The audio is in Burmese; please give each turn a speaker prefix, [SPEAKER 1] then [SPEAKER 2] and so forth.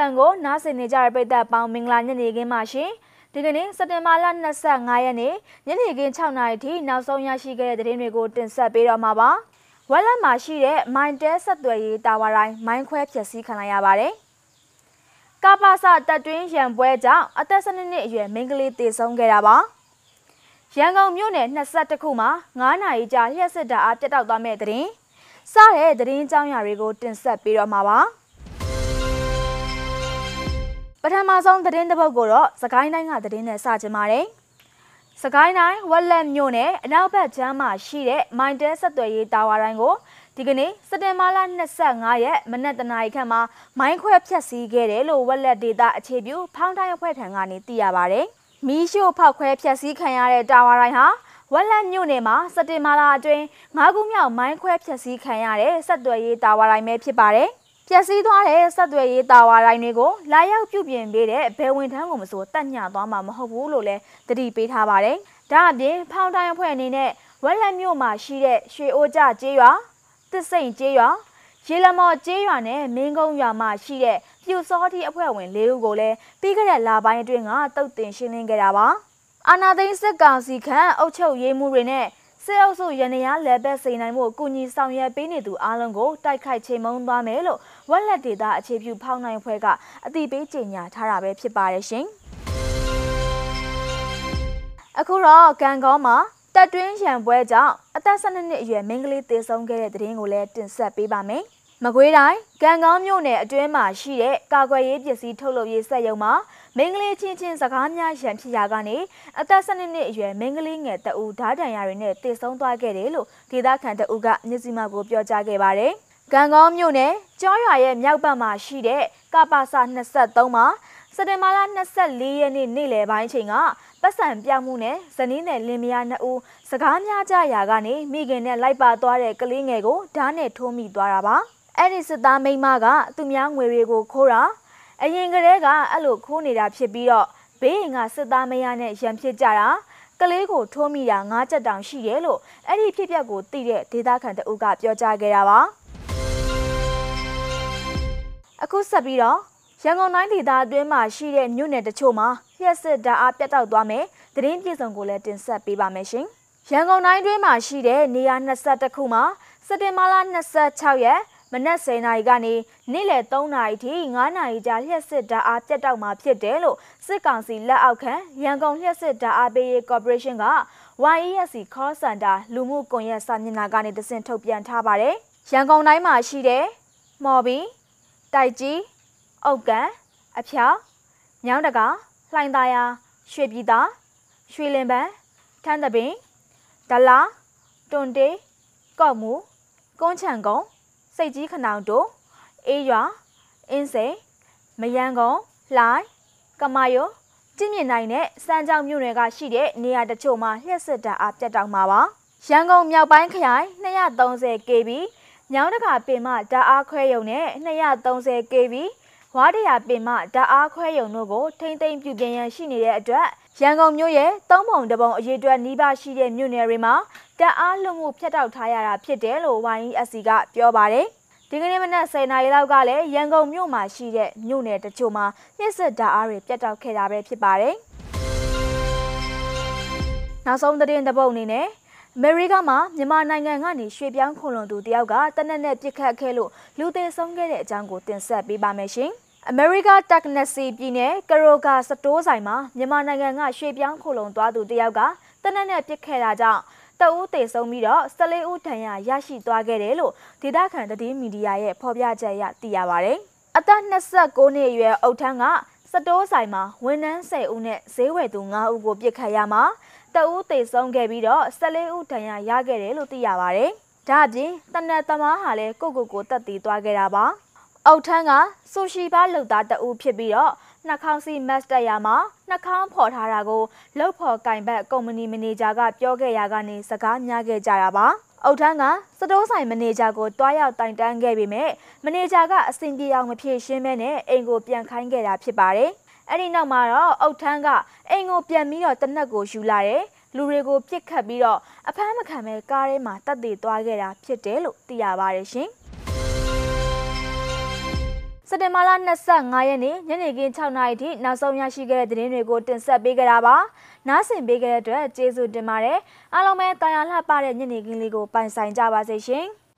[SPEAKER 1] FM ကိုနားဆင်နေကြတဲ့ပရိသတ်ပေါင်းမင်္ဂလာညနေခင်းပါရှင်။ဒီကနေ့စက်တင်ဘာလ25ရက်နေ့ညနေခင်း6နာရီထိနောက်ဆုံးရရှိခဲ့တဲ့သတင်းတွေကိုတင်ဆက်ပေးတော့မှာပါ။ဝက်လက်မှာရှိတဲ့မိုင်တဲဆက်သွယ်ရေးတာဝါတိုင်းမိုင်းခွဲဖျက်ဆီးခံလိုက်ရပါတယ်။ကပါစတက်တွင်းရံပွဲကြောင့်အသက်12နှစ်အရွယ်မိန်းကလေးသေဆုံးခဲ့တာပါ။ရန်ကုန်မြို့နယ်22ခုမှာ9နာရီကြာလျှက်စစ်တာအားပြတ်တောက်သွားမဲ့သတင်း။စတဲ့သတင်းကြောင်းရာတွေကိုတင်ဆက်ပေးတော့မှာပါ။ ပထမဆုံးသတင်းတစ်ပုဒ်ကိုတော့စကိုင်းတိုင်းကသတင်းနဲ့စကြပါတယ်။စကိုင်းတိုင်းဝက်လက်မြို့နယ်အနောက်ဘက်ချမ်းမှာရှိတဲ့မိုင်တဲဆက်သွယ်ရေးတာဝါတိုင်းကိုဒီကနေ့စက်တင်ဘာလ25ရက်မနက်တနာရီခန့်မှာမိုင်းခွဲဖျက်ဆီးခဲ့တယ်လို့ဝက်လက်ဒေတာအခြေပြုဖောင်းတိုင်းအဖွဲ့ထံကနေသိရပါတယ်။မီးရှို့ဖောက်ခွဲဖျက်ဆီးခံရတဲ့တာဝါတိုင်းဟာဝက်လက်မြို့နယ်မှာစက်တင်ဘာလအတွင်း၅ခုမြောက်မိုင်းခွဲဖျက်ဆီးခံရတဲ့ဆက်သွယ်ရေးတာဝါတိုင်းပဲဖြစ်ပါတယ်။ ပျက်စီးသွားတဲ့ဆက်သွယ်ရေးတာဝါတိုင်းတွေကိုလာရောက်ပြုပြင်ပေးတဲ့ဘယ်ဝင်ထမ်းကိုမဆိုတတ်ညသွားမှာမဟုတ်ဘူးလို့လည်းတတိပေးထားပါတယ်။ဒါအပြင်ဖောင်းတိုင်းအဖွဲ့အနေနဲ့ဝက်လက်မြို့မှာရှိတဲ့ရွှေအိုးကြကျေးရွာတစ်စိန်ကျေးရွာရေလမော်ကျေးရွာနဲ့မင်းကုန်းရွာမှာရှိတဲ့ပြူစောတိအဖွဲ့ဝင်၄ဦးကိုလည်းပြီးခဲ့တဲ့လပိုင်းအတွင်းကတုတ်တင်ရှင်းလင်းခဲ့တာပါ။အာနာသိန်းစစ်ကောင်စီခန့်အုပ်ချုပ်ရေးမှုတွေနဲ့ စစ်အုပ်စုရန်ရာလဲဘက်စိန်နိုင်မှုကုညီဆောင်ရွက်ပေးနေသူအားလုံးကိုတိုက်ခိုက်ချိန်မုံသွားမယ်လို့ဝက်လက်ဒေတာအခြေပြုဖောင်းနိုင်ဖွဲ့ကအတိပေးကြေညာထားတာပဲဖြစ်ပါတယ်ရှင်။အခုတော့ကံကောမှာတက်တွင်းရံပွဲကြောင့်အသက်12နှစ်အရွယ်မိန်းကလေးသေဆုံးခဲ့တဲ့တဲ့ရင်ကိုလည်းတင်ဆက်ပေးပါမယ်။ မကွေးတိုင်းကံကောင်းမြို့နယ်အတွင်းမှာရှိတဲ့ကာကွယ်ရေးပစ္စည်းထုတ်လုပ်ရေးစက်ရုံမှာမင်္ဂလေးချင်းချင်းစကားများရန်ဖြစ်ရာကနေအသက်12နှစ်အရွယ်မင်္ဂလေးငယ်တအူဓာတန်ရာတွေနဲ့တည်ဆုံသွားခဲ့တယ်လို့ဒေသခံတအူကမျက်စိမှကိုပြောကြားခဲ့ပါတယ်။ကံကောင်းမြို့နယ်ကျောင်းရွာရဲ့မြောက်ဘက်မှာရှိတဲ့ကပါစာ23မှာစက်တင်ဘာလ24ရက်နေ့နေ့လယ်ပိုင်းချိန်ကပတ်စံပြမှုနဲ့ဇနီးနယ်လင်မယားနှစ်ဦးစကားများကြရာကနေမိခင်နဲ့လိုက်ပါသွားတဲ့ကလေးငယ်ကိုဓာတ်နဲ့ထိုးမိသွားတာပါ။ အဲ့ဒီစစ်သားမိန်းမကသူများငွေတွေကိုခိုးတာအရင်ကတည်းကအဲ့လိုခိုးနေတာဖြစ်ပြီးတော့ဘေးရင်ကစစ်သားမယားနဲ့ရံဖြစ်ကြတာကလေးကိုထိုးမိတာ၅ချက်တောင်ရှိတယ်လို့အဲ့ဒီဖြစ်ပျက်ကိုသိတဲ့ဒေသခံတအုပ်ကပြောကြားခဲ့တာပါအခုဆက်ပြီးတော့ရန်ကုန်တိုင်းဒေသအတွင်းမှာရှိတဲ့မြို့နယ်တချို့မှာလျှက်စစ်ဓာတ်အားပြတ်တောက်သွားမယ်သတင်းပြည်စုံကိုလည်းတင်ဆက်ပေးပါမယ်ရှင်ရန်ကုန်တိုင်းတွင်းမှာရှိတဲ့နေရာ22ခုမှာစက်တင်ဘာလ26ရက် မနက်10:00နာရီကနေနေ့လယ်3:00နာရီထိ9:00နာရီကြာလျှက်စစ်ဓာတ်အားပြတ်တောက်မှာဖြစ်တယ်လို့စစ်ကောင်စီလက်အောက်ခံရန်ကုန်လျှက်စစ်ဓာတ်အားပေးရေးကော်ပိုရေးရှင်းက YESC Call Center လူမှုကွန်ရက်စာမျက်နှာကနေတဆင့်ထုတ်ပြန်ထားပါတယ်။ရန်ကုန်တိုင်းမှာရှိတဲ့မော်ဘီတိုက်ကြီးအုတ်ကန်အဖျောက်ညောင်းတကာလှိုင်သာယာရွှေပြည်သာရွှေလင်ပန်းထန်းတပင်ဒလာတွန်တေးကော့မူကုန်းချံကုန်း စိတ်ကြီးခနောင်တို့အေးရွာအင်းစိန်မယန်းကုန်းလှိုင်ကမာယိုကြည့်မြင်နိုင်တဲ့စမ်းကြောင်မြို့နယ်ကရှိတဲ့နေရာတချို့မှာလျှက်စစ်တာအပြတ်တောက်မှာပါရန်ကုန်မြောက်ပိုင်းခရိုင် 230 kV ညောင်းတကာပင်မဓာတ်အားခွဲရုံနဲ့ 230 kV ဝါတရာပင်မဓာတ်အားခွဲရုံတို့ကိုထိမ့်သိမ့်ပြုပြင်ရန်ရှိနေတဲ့အတွက် ရန်ကုန်မြို့ရဲ့သုံးပုံတပုံအရေးအတွက်နှီးပါရှိတဲ့မြို့နယ်တွေမှာတက်အားလွှတ်မှုဖျက်တောက်ထားရတာဖြစ်တယ်လို့ YESC ကပြောပါတယ်။ဒီကနေ့မနက်10:00နာရီလောက်ကလည်းရန်ကုန်မြို့မှာရှိတဲ့မြို့နယ်တချို့မှာညှစ်စစ်ဓာတ်အားတွေပြတ်တောက်ခဲ့တာပဲဖြစ်ပါတယ်။နောက်ဆုံးသတင်းတစ်ပုဒ်အနေနဲ့အမေရိကမှာမြန်မာနိုင်ငံကနေရွှေ့ပြောင်းခုံလွန်သူတယောက်ကတနက်နဲ့ပြစ်ခတ်ခဲ့လို့လူသေဆုံးခဲ့တဲ့အကြောင်းကိုတင်ဆက်ပေးပါမယ်ရှင်။ အမေရိကတက်နက်စီပြည်နယ်ကရိုဂါစတိုးဆိုင်မှာမြန်မာနိုင်ငံကရွှေ့ပြောင်းခုံလွန်သွားသူတယောက်ကတနက်နဲ့ပြစ်ခဲ့တာကြောင့်တအူးသေဆုံးပြီးတော့14ဦးဒဏ်ရာရရှိသွားခဲ့တယ်လို့ဒေသခံသတင်းမီဒီယာရဲ့ဖော်ပြချက်အရသိရပါဗျ။အသက်29နှစ်အရွယ်အုတ်ထန်းကစတိုးဆိုင်မှာဝန်ထမ်း10ဦးနဲ့ဈေးဝယ်သူ9ဦးကိုပြစ်ခတ်ရမှာတအူးသေဆုံးခဲ့ပြီးတော့14ဦးဒဏ်ရာရခဲ့တယ်လို့သိရပါဗျ။ဒါအပြင်တနက်သမားဟာလည်းကိုကိုကိုတက်တည်သွားခဲ့တာပါ။ အုတ်ထန်းကဆူရှီဘာလုပ်သားတအူးဖြစ်ပြီးတော့နှာခေါင်းစီမတ်တက်ရမှာနှာခေါင်းဖော်ထားတာကိုလှုပ်ဖော်ကင်ဘက်ကုမ္ပဏီမန်နေဂျာကပြောခဲ့ရကနေစကားများခဲ့ကြတာပါအုတ်ထန်းကစတိုးဆိုင်မန်နေဂျာကိုတွားရောက်တိုင်တန်းခဲ့ပေမဲ့မန်နေဂျာကအဆင်ပြေအောင်မဖြေရှင်းမဲနဲ့အိမ်ကိုပြန်ခိုင်းခဲ့တာဖြစ်ပါတယ်အဲ့ဒီနောက်မှာတော့အုတ်ထန်းကအိမ်ကိုပြန်ပြီးတော့တနက်ကိုယူလာတယ်လူတွေကိုပြစ်ခတ်ပြီးတော့အဖမ်းမခံပဲကားထဲမှာတက်တည်သွားခဲ့တာဖြစ်တယ်လို့သိရပါတယ်ရှင် စက်တင်ဘာလ25ရက်နေ့ညနေခင်း6နာရီထိနောက်ဆုံးရရှိခဲ့တဲ့သတင်းတွေကိုတင်ဆက်ပေးကြတာပါ။နားဆင်ပေးခဲ့တဲ့အတွက်ကျေးဇူးတင်ပါတယ်။အားလုံးပဲတာယာလှပတဲ့ညနေခင်းလေးကိုပိုင်ဆိုင်ကြပါစေရှင်။